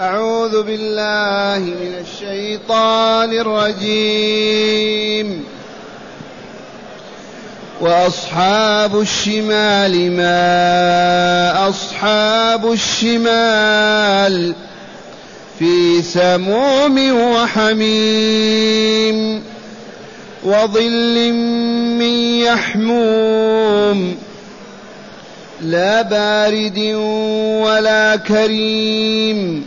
أعوذ بالله من الشيطان الرجيم. وأصحاب الشمال ما أصحاب الشمال في سموم وحميم وظل من يحموم لا بارد ولا كريم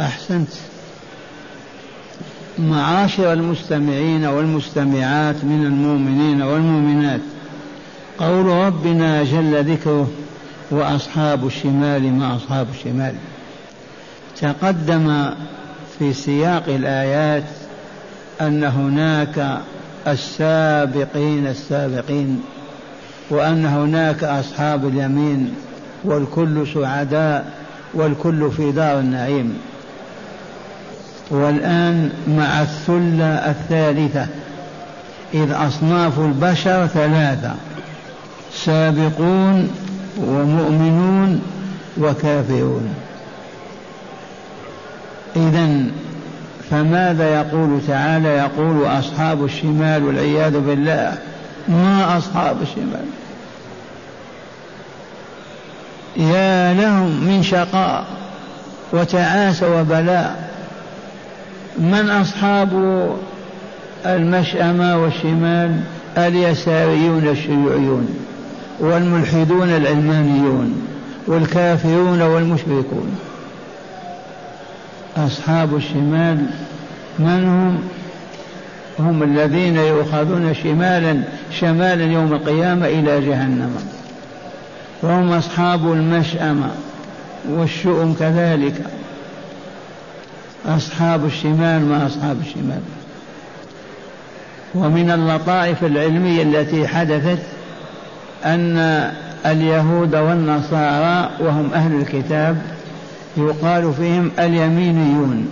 أحسنت. معاشر المستمعين والمستمعات من المؤمنين والمؤمنات قول ربنا جل ذكره وأصحاب الشمال ما أصحاب الشمال. تقدم في سياق الآيات أن هناك السابقين السابقين وأن هناك أصحاب اليمين والكل سعداء والكل في دار النعيم. والآن مع الثلة الثالثة إذ أصناف البشر ثلاثة سابقون ومؤمنون وكافرون. إذا فماذا يقول تعالى؟ يقول أصحاب الشمال والعياذ بالله. ما أصحاب الشمال؟ يا لهم من شقاء وتعاس وبلاء. من أصحاب المشأمة والشمال؟ اليساريون الشيوعيون والملحدون العلمانيون والكافرون والمشركون. أصحاب الشمال من هم؟ هم الذين يؤخذون شمالا شمالا يوم القيامة إلى جهنم. وهم أصحاب المشأمة والشؤم كذلك. أصحاب الشمال ما أصحاب الشمال. ومن اللطائف العلمية التي حدثت أن اليهود والنصارى وهم أهل الكتاب يقال فيهم اليمينيون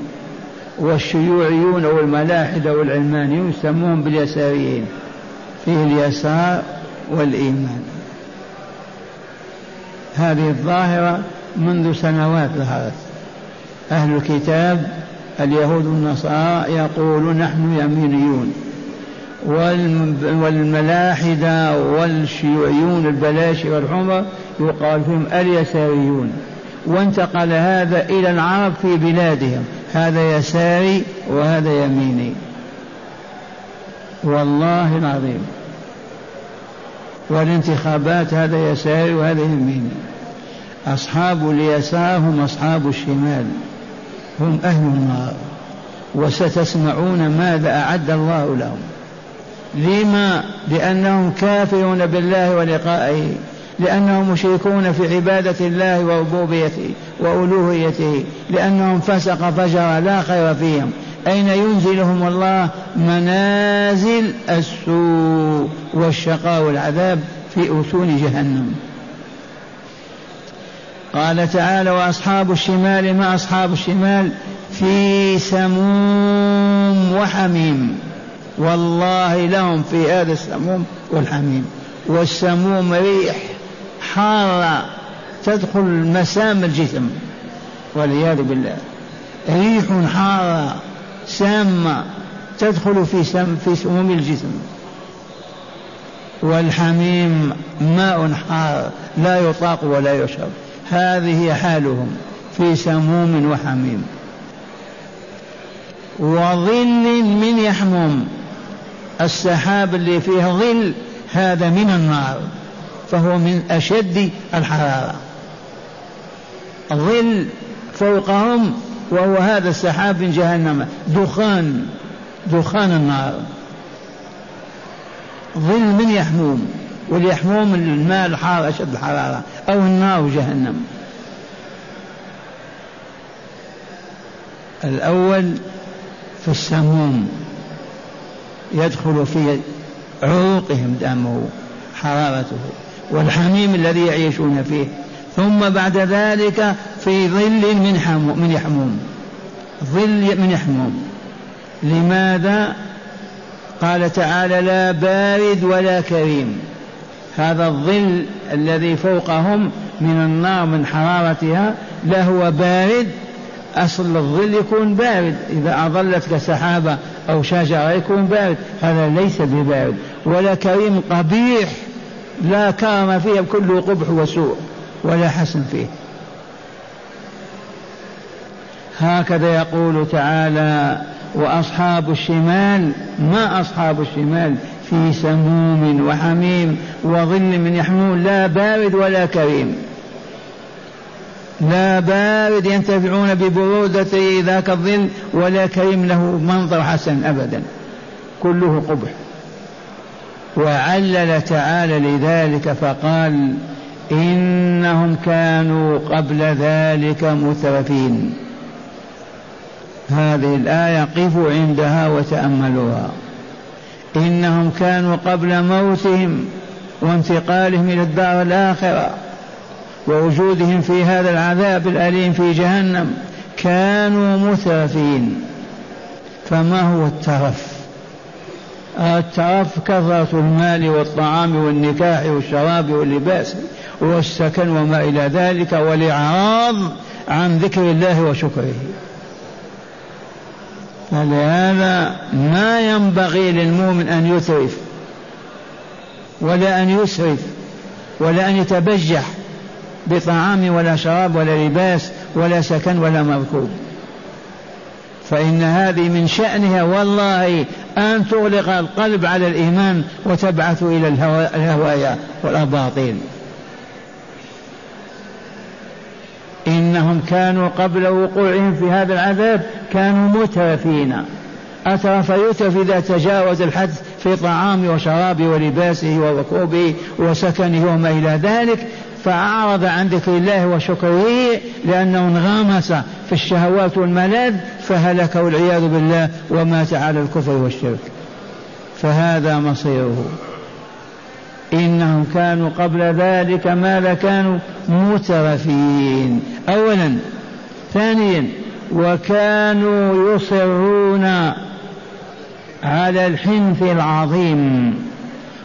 والشيوعيون والملاحدة والعلمانيون يسموهم باليساريين فيه اليسار والإيمان. هذه الظاهرة منذ سنوات ظهرت. أهل الكتاب اليهود والنصارى يقولون نحن يمينيون. والملاحدة والشيوعيون البلاشي والحمر يقال فيهم اليساريون. وانتقل هذا إلى العرب في بلادهم. هذا يساري وهذا يميني. والله العظيم. والانتخابات هذا يساري وهذا يميني. أصحاب اليسار هم أصحاب الشمال. هم أهل النار وستسمعون ماذا أعد الله لهم. لما؟ لأنهم كافرون بالله ولقائه لأنهم مشركون في عبادة الله وربوبيته وألوهيته لأنهم فسق فجر لا خير فيهم. أين ينزلهم الله؟ منازل السوء والشقاء والعذاب في أسون جهنم. قال تعالى وأصحاب الشمال ما أصحاب الشمال في سموم وحميم. والله لهم في هذا السموم والحميم. والسموم ريح حارة تدخل مسام الجسم. والعياذ بالله. ريح حارة سامة تدخل في سم في سموم الجسم. والحميم ماء حار لا يطاق ولا يشرب. هذه حالهم في سموم وحميم. وظل من يحموم. السحاب اللي فيه ظل هذا من النار فهو من أشد الحرارة. ظل فوقهم وهو هذا السحاب من جهنم دخان دخان النار. ظل من يحموم. واليحموم الماء الحار أشد الحرارة أو النار جهنم. الأول في السموم يدخل في عروقهم دمه حرارته والحميم الذي يعيشون فيه. ثم بعد ذلك في ظل من حموم من يحموم. ظل من يحموم. لماذا؟ قال تعالى لا بارد ولا كريم. هذا الظل الذي فوقهم من النار من حرارتها لا هو بارد. أصل الظل يكون بارد. إذا أظلتك سحابة أو شجرة يكون بارد. هذا ليس ببارد. ولا كريم قبيح لا كرم فيه كله قبح وسوء ولا حسن فيه. هكذا يقول تعالى وأصحاب الشمال ما أصحاب الشمال؟ في سموم وحميم وظل من يحمون لا بارد ولا كريم. لا بارد ينتفعون ببرودة ذاك الظل ولا كريم له منظر حسن أبدا. كله قبح. وعلل تعالى لذلك فقال إنهم كانوا قبل ذلك مترفين. هذه الآية قفوا عندها وتأملوها. إنهم كانوا قبل موتهم وانتقالهم إلى الدار الآخرة ووجودهم في هذا العذاب الأليم في جهنم كانوا مترفين. فما هو الترف؟ الترف كثرة المال والطعام والنكاح والشراب واللباس والسكن وما إلى ذلك والإعراض عن ذكر الله وشكره. فلهذا ما ينبغي للمؤمن أن يترف ولا أن يسرف ولا أن يتبجح بطعام ولا شراب ولا لباس ولا سكن ولا مركوب فإن هذه من شأنها والله أن تغلق القلب على الإيمان وتبعث إلى الهوايا والأباطيل. إنهم كانوا قبل وقوعهم في هذا العذاب كانوا مترفين. أترف يترف إذا تجاوز الحد في طعامه وشرابه ولباسه وركوبه وسكنه وما إلى ذلك فأعرض عن ذكر الله وشكره لأنه انغمس في الشهوات والملاذ فهلك والعياذ بالله ومات على الكفر والشرك. فهذا مصيره. إنهم كانوا قبل ذلك ماذا كانوا مترفين. أولا. ثانيا وكانوا يصرون على الحنث العظيم.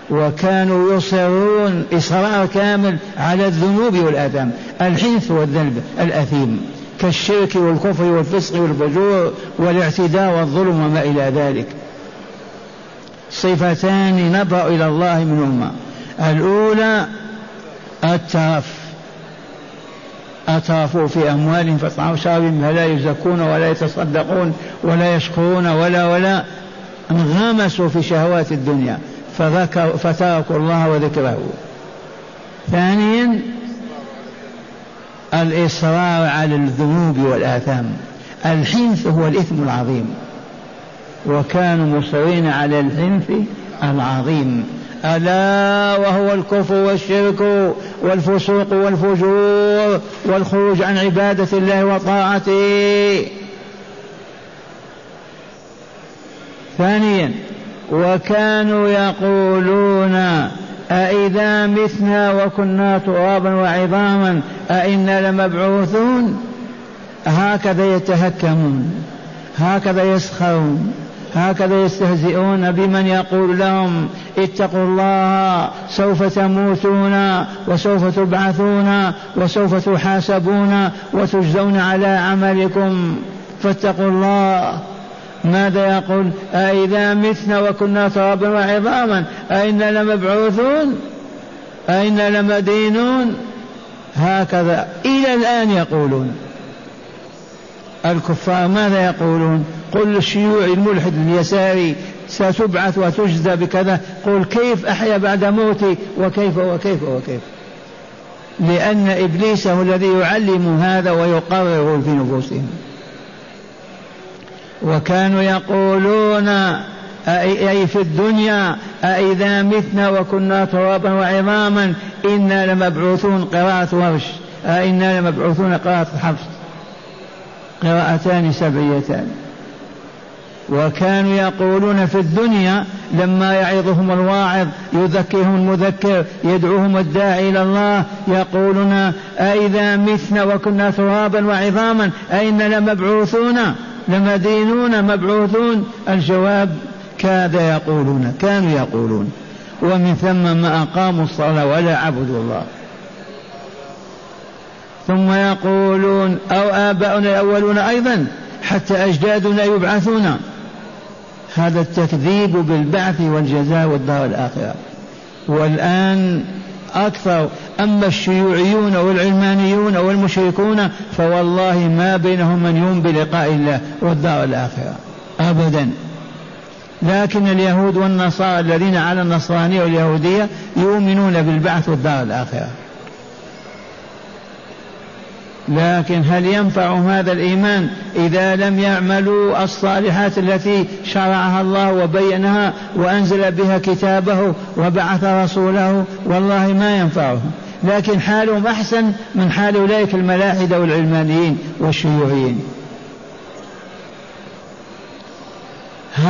وكانوا يصرون إصرار كامل على الذنوب والآثام. الحنث والذنب الأثيم كالشرك والكفر والفسق والفجور والاعتداء والظلم وما إلى ذلك. صفتان نبرأ إلى الله منهما. الأولى الترف أترفوا في أموالهم فاطعموا شرابهم فلا يزكون ولا يتصدقون ولا يشكرون ولا ولا انغمسوا في شهوات الدنيا. فتركوا الله وذكره. ثانيا الإصرار على الذنوب والآثام. الحنث هو الإثم العظيم. وكانوا مصرين على الحنث العظيم. ألا وهو الكفر والشرك والفسوق والفجور والخروج عن عبادة الله وطاعته. ثانيا وكانوا يقولون أإذا متنا وكنا ترابا وعظاما أئنا لمبعوثون؟ هكذا يتهكمون هكذا يسخرون. هكذا يستهزئون بمن يقول لهم اتقوا الله سوف تموتون وسوف تبعثون وسوف تحاسبون وتجزون على عملكم. فاتقوا الله. ماذا يقول؟ أئذا متنا وكنا ترابا وعظاما أئنا لمبعوثون؟ أئنا لمدينون؟ هكذا. إلى الآن يقولون. الكفار ماذا يقولون؟ قل الشيوعي الملحد اليساري ستبعث وتجزى بكذا. قل كيف أحيا بعد موتي؟ وكيف وكيف وكيف؟ لأن إبليس هو الذي يعلم هذا ويقرر في نفوسهم. وكانوا يقولون أي في الدنيا؟ أإذا متنا وكنا ترابا وعظاما إنا لمبعوثون قراءة ورش أئنا لمبعوثون قراءة حفص؟ قراءتان سبعيتان. وكانوا يقولون في الدنيا لما يعظهم الواعظ يذكرهم المذكر يدعوهم الداعي إلى الله يقولون أإذا متنا وكنا ترابا وعظاما أئنا لمبعوثون لمدينون مبعوثون؟ الجواب كاد يقولون كانوا يقولون. ومن ثم ما أقاموا الصلاة ولا عبدوا الله. ثم يقولون أو آباؤنا الأولون أيضا حتى أجدادنا يبعثون. هذا التكذيب بالبعث والجزاء والدار الآخرة. والآن أكثر أما الشيوعيون والعلمانيون والمشركون فوالله ما بينهم من يوم بلقاء الله والدار الآخرة. أبدا. لكن اليهود والنصارى الذين على النصرانية واليهودية يؤمنون بالبعث والدار الآخرة. لكن هل ينفع هذا الإيمان إذا لم يعملوا الصالحات التي شرعها الله وبينها وأنزل بها كتابه وبعث رسوله؟ والله ما ينفعهم. لكن حالهم أحسن من حال أولئك الملاحدة والعلمانيين والشيوعيين.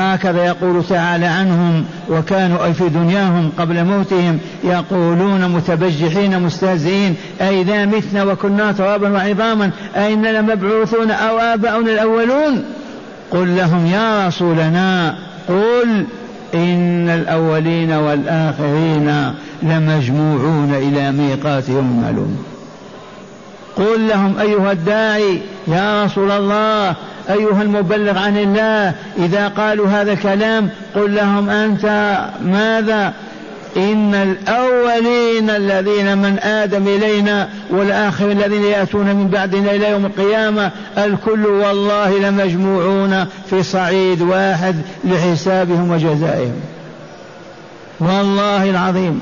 هكذا يقول تعالى عنهم وكانوا أي في دنياهم قبل موتهم يقولون متبجحين مستهزئين أئذا متنا وكنا ترابا وعظاما أئنا لمبعوثون أو آباؤنا الأولون قل لهم يا رسولنا قل إن الأولين والآخرين لمجموعون إلى ميقات يوم معلوم. قل لهم أيها الداعي يا رسول الله أيها المبلغ عن الله إذا قالوا هذا الكلام قل لهم أنت ماذا؟ إن الأولين الذين من آدم إلينا والآخرين الذين يأتون من بعدنا إلى يوم القيامة الكل والله لمجموعون في صعيد واحد لحسابهم وجزائهم. والله العظيم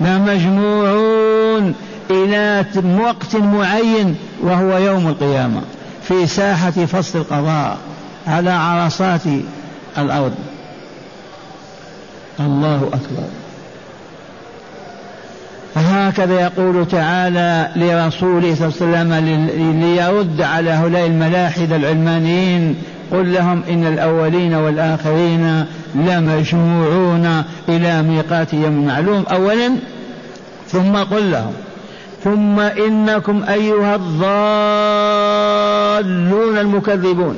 لمجموعون إلى وقت معين وهو يوم القيامة في ساحة فصل القضاء على عرصات الأرض. الله أكبر. هكذا يقول تعالى لرسوله صلى الله عليه وسلم ليرد على هؤلاء الملاحدة العلمانيين قل لهم إن الأولين والآخرين لمجموعون إلى ميقات يوم معلوم أولا ثم قل لهم. ثم إنكم أيها الضالون المكذبون.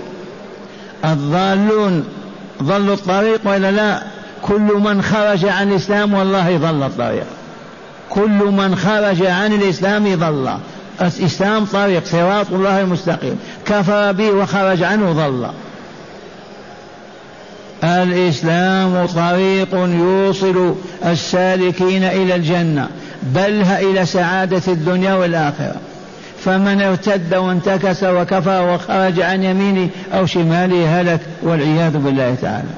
الضالون ضلوا الطريق ولا لا؟ كل من خرج عن الإسلام والله ضل الطريق. كل من خرج عن الإسلام ضل. الإسلام طريق صراط الله المستقيم. كفر به وخرج عنه ضل. الإسلام طريق يوصل السالكين إلى الجنة. بل إلى سعادة الدنيا والآخرة. فمن ارتد وانتكس وكفر وخرج عن يمينه أو شماله هلك والعياذ بالله تعالى.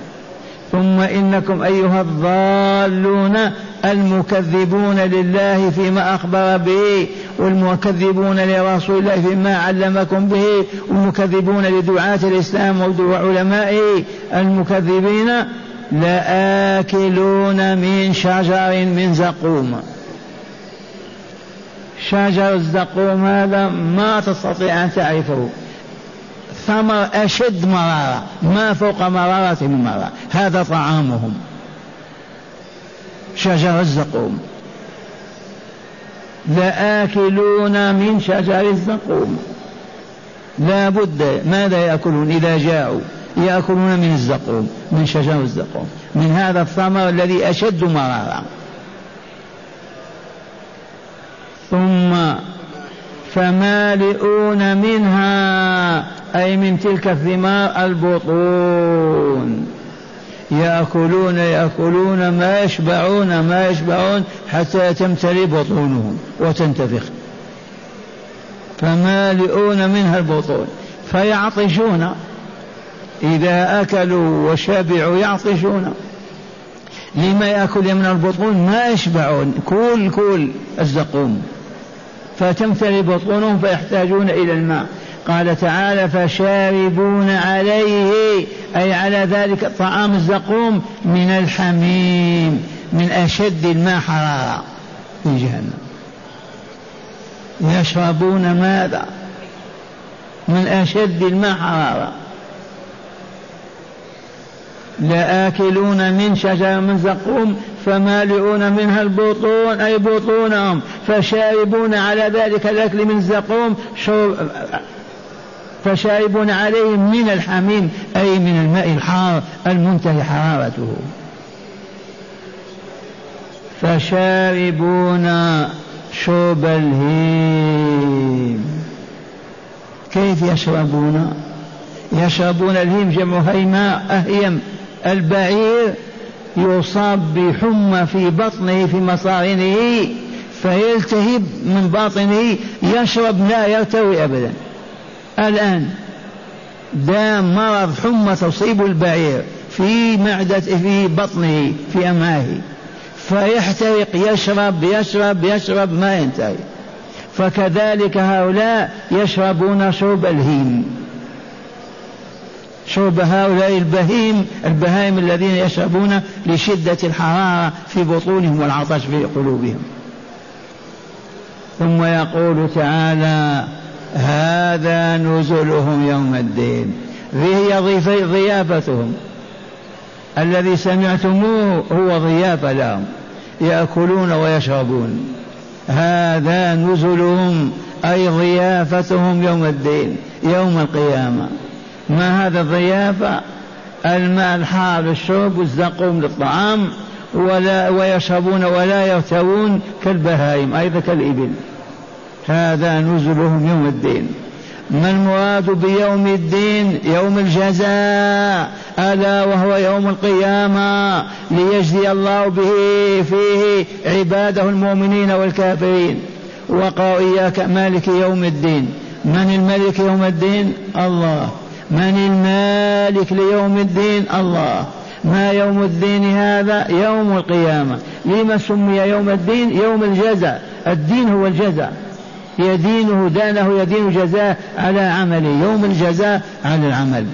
ثم إنكم أيها الضالون المكذبون لله فيما أخبر به والمكذبون لرسول الله فيما علمكم به والمكذبون لدعاة الإسلام وعلمائه المكذبين لآكلون من شجر من زقوم. شجر الزقوم هذا ما تستطيع أن تعرفه. ثمر أشد مرارة ما فوق مرارة المرارة هذا طعامهم. شجر الزقوم لآكلون من شجر الزقوم لا بد ماذا يأكلون؟ إذا جاءوا يأكلون من الزقوم من شجر الزقوم من هذا الثمر الذي أشد مرارا ثم فمالئون منها أي من تلك الثمار البطون. يأكلون يأكلون ما يشبعون ما يشبعون حتى تمتلي بطونهم وتنتفخ. فمالئون منها البطون. فيعطشون. إذا أكلوا وشبعوا يعطشون. لما يأكل من البطون ما يشبعون. كل كل الزقوم. فتمتلي بطونهم فيحتاجون إلى الماء. قال تعالى فشاربون عليه أي على ذلك الطعام الزقوم من الحميم من أشد الماء حرارة في جهنم. يشربون ماذا؟ من أشد الماء حرارة لآكلون من شجر من زقوم فمالئون منها البطون أي بطونهم فشاربون على ذلك الأكل من الزقوم فشاربون عليه من الحميم أي من الماء الحار المنتهي حرارته. فشاربون شرب الهيم. كيف يشربون؟ يشربون الهيم جمع هيماء أهيم. البعير يصاب بحمى في بطنه في مصارنه فيلتهب من باطنه يشرب لا يرتوي أبدا. الآن دام مرض حمى تصيب البعير في معدة في بطنه في أمعائه فيحترق يشرب يشرب يشرب ما ينتهي. فكذلك هؤلاء يشربون شرب الهيم. شرب هؤلاء البهيم البهائم الذين يشربون لشدة الحرارة في بطونهم والعطش في قلوبهم. ثم يقول تعالى هذا نزلهم يوم الدين. هي ضيافتهم. الذي سمعتموه هو ضيافة لهم يأكلون ويشربون. هذا نزلهم أي ضيافتهم يوم الدين يوم القيامة. ما هذا الضيافة الماء الحار للشرب والزقوم للطعام ولا ويشربون ولا يرتوون كالبهائم أيضا كالإبل. هذا نزلهم يوم الدين. ما المراد بيوم الدين؟ يوم الجزاء ألا وهو يوم القيامة ليجزي الله به فيه عباده المؤمنين والكافرين. وقالوا إياك مالك يوم الدين. من الملك يوم الدين؟ الله. من المالك ليوم الدين؟ الله. ما يوم الدين هذا؟ يوم القيامة. لما سمي يوم الدين؟ يوم الجزاء. الدين هو الجزاء. يدينه دانه يدين جزاء على عمله يوم الجزاء على العمل.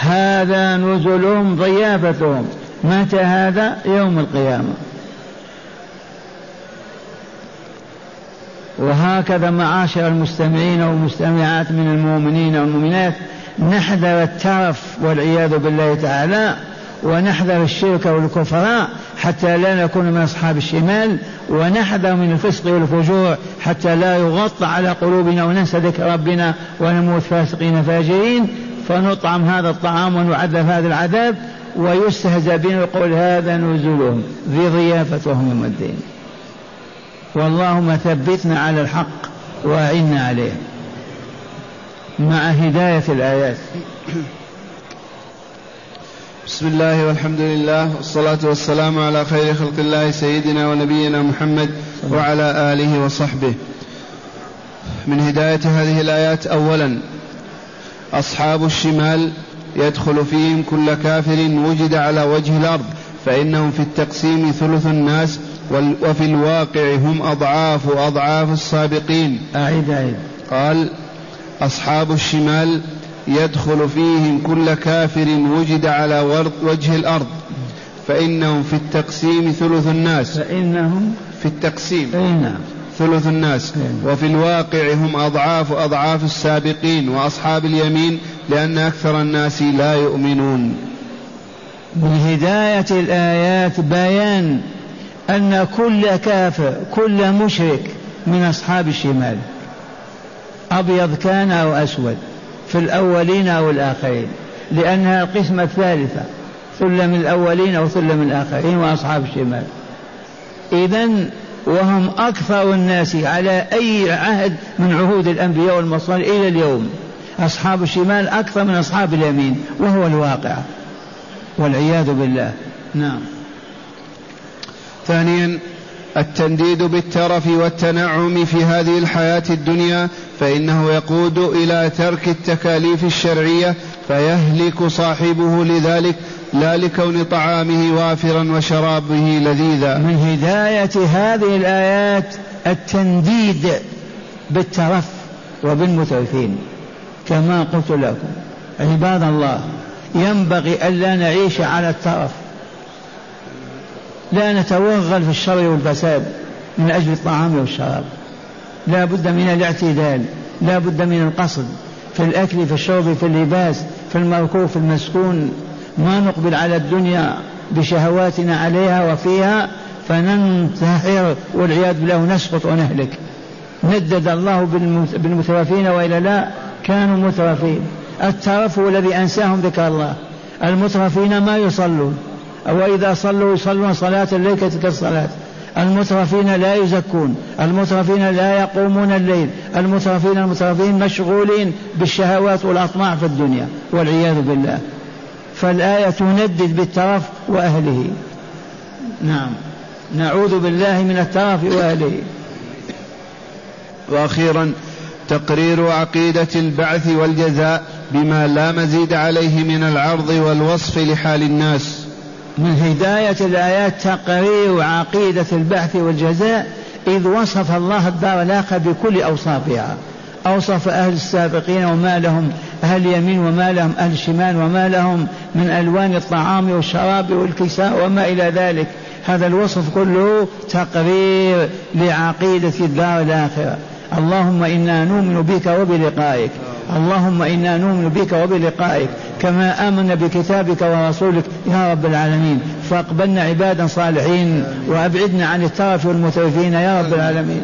هذا نزلهم ضيافتهم. متى هذا؟ يوم القيامة. وهكذا معاشر المستمعين والمستمعات من المؤمنين والمؤمنات نحذر الترف والعياذ بالله تعالى ونحذر الشرك والكفر حتى لا نكون من أصحاب الشمال ونحذر من الفسق والفجور حتى لا يغطى على قلوبنا وننسى ذكر ربنا ونموت فاسقين فاجرين. فنطعم هذا الطعام ونعذب هذا العذاب ويستهزأ بنا ويقول هذا نزلهم ذي ضيافتهم يوم الدين. واللهم ثبتنا على الحق وأعنا عليه مع هداية الآيات. بسم الله والحمد لله والصلاة والسلام على خير خلق الله سيدنا ونبينا محمد وعلى آله وصحبه. من هداية هذه الآيات أولا أصحاب الشمال يدخل فيهم كل كافر وجد على وجه الأرض فإنهم في التقسيم ثلث الناس وفي الواقع هم أضعاف أضعاف السابقين. أعيد أعيد. قال أصحاب الشمال يدخل فيهم كل كافر وجد على وجه الأرض فإنهم في التقسيم ثلث الناس. فإنهم في التقسيم نعم ثلث الناس. وفي الواقع هم أضعاف أضعاف السابقين وأصحاب اليمين لأن أكثر الناس لا يؤمنون. من هداية الآيات بيان أن كل كافر كل مشرك من أصحاب الشمال أبيض كان أو أسود في الأولين أو الآخرين لأنها القسمة الثالثة ثلة الأولين أو ثلة الآخرين وأصحاب الشمال. إذا وهم أكثر الناس على أي عهد من عهود الأنبياء والمرسلين إلى اليوم. أصحاب الشمال أكثر من أصحاب اليمين وهو الواقع. والعياذ بالله. نعم. ثانيا التنديد بالترف والتنعم في هذه الحياة الدنيا فإنه يقود إلى ترك التكاليف الشرعية فيهلك صاحبه لذلك لا لكون طعامه وافرا وشرابه لذيذا. من هداية هذه الآيات التنديد بالترف وبالمترفين. كما قلت لكم عباد الله ينبغي ألا نعيش على الترف. لا نتوغل في الشر والفساد من أجل الطعام والشراب. لا بد من الاعتدال لا بد من القصد في الأكل في الشرب في اللباس في المركوب في المسكون. ما نقبل على الدنيا بشهواتنا عليها وفيها فننتحر والعياذ بالله نسقط ونهلك. ندد الله بالمترفين والا لا كانوا مترفين الترف هو الذي أنساهم ذكر الله. المترفين ما يصلون. وإذا صلوا يصلون صلاة الليل كتلك الصلاة. المترفين لا يزكون المترفين لا يقومون الليل المترفين المترفين مشغولين بالشهوات والأطماع في الدنيا والعياذ بالله. فالآية تندد بالترف وأهله. نعم. نعوذ بالله من الترف وأهله. وأخيرا تقرير عقيدة البعث والجزاء بما لا مزيد عليه من العرض والوصف لحال الناس. من هداية الآيات تقرير عقيدة البعث والجزاء إذ وصف الله الدار الآخرة بكل أوصافها. أوصف أهل السابقين وما لهم أهل اليمين وما لهم أهل الشمال وما لهم من ألوان الطعام والشراب والكساء وما إلى ذلك. هذا الوصف كله تقرير لعقيدة الدار الآخرة. اللهم إنا نؤمن بك وبلقائك. اللهم إنا نؤمن بك وبلقائك كما آمنا بكتابك ورسولك. يا رب العالمين فاقبلنا عبادا صالحين وأبعدنا عن الترف والمترفين يا رب العالمين.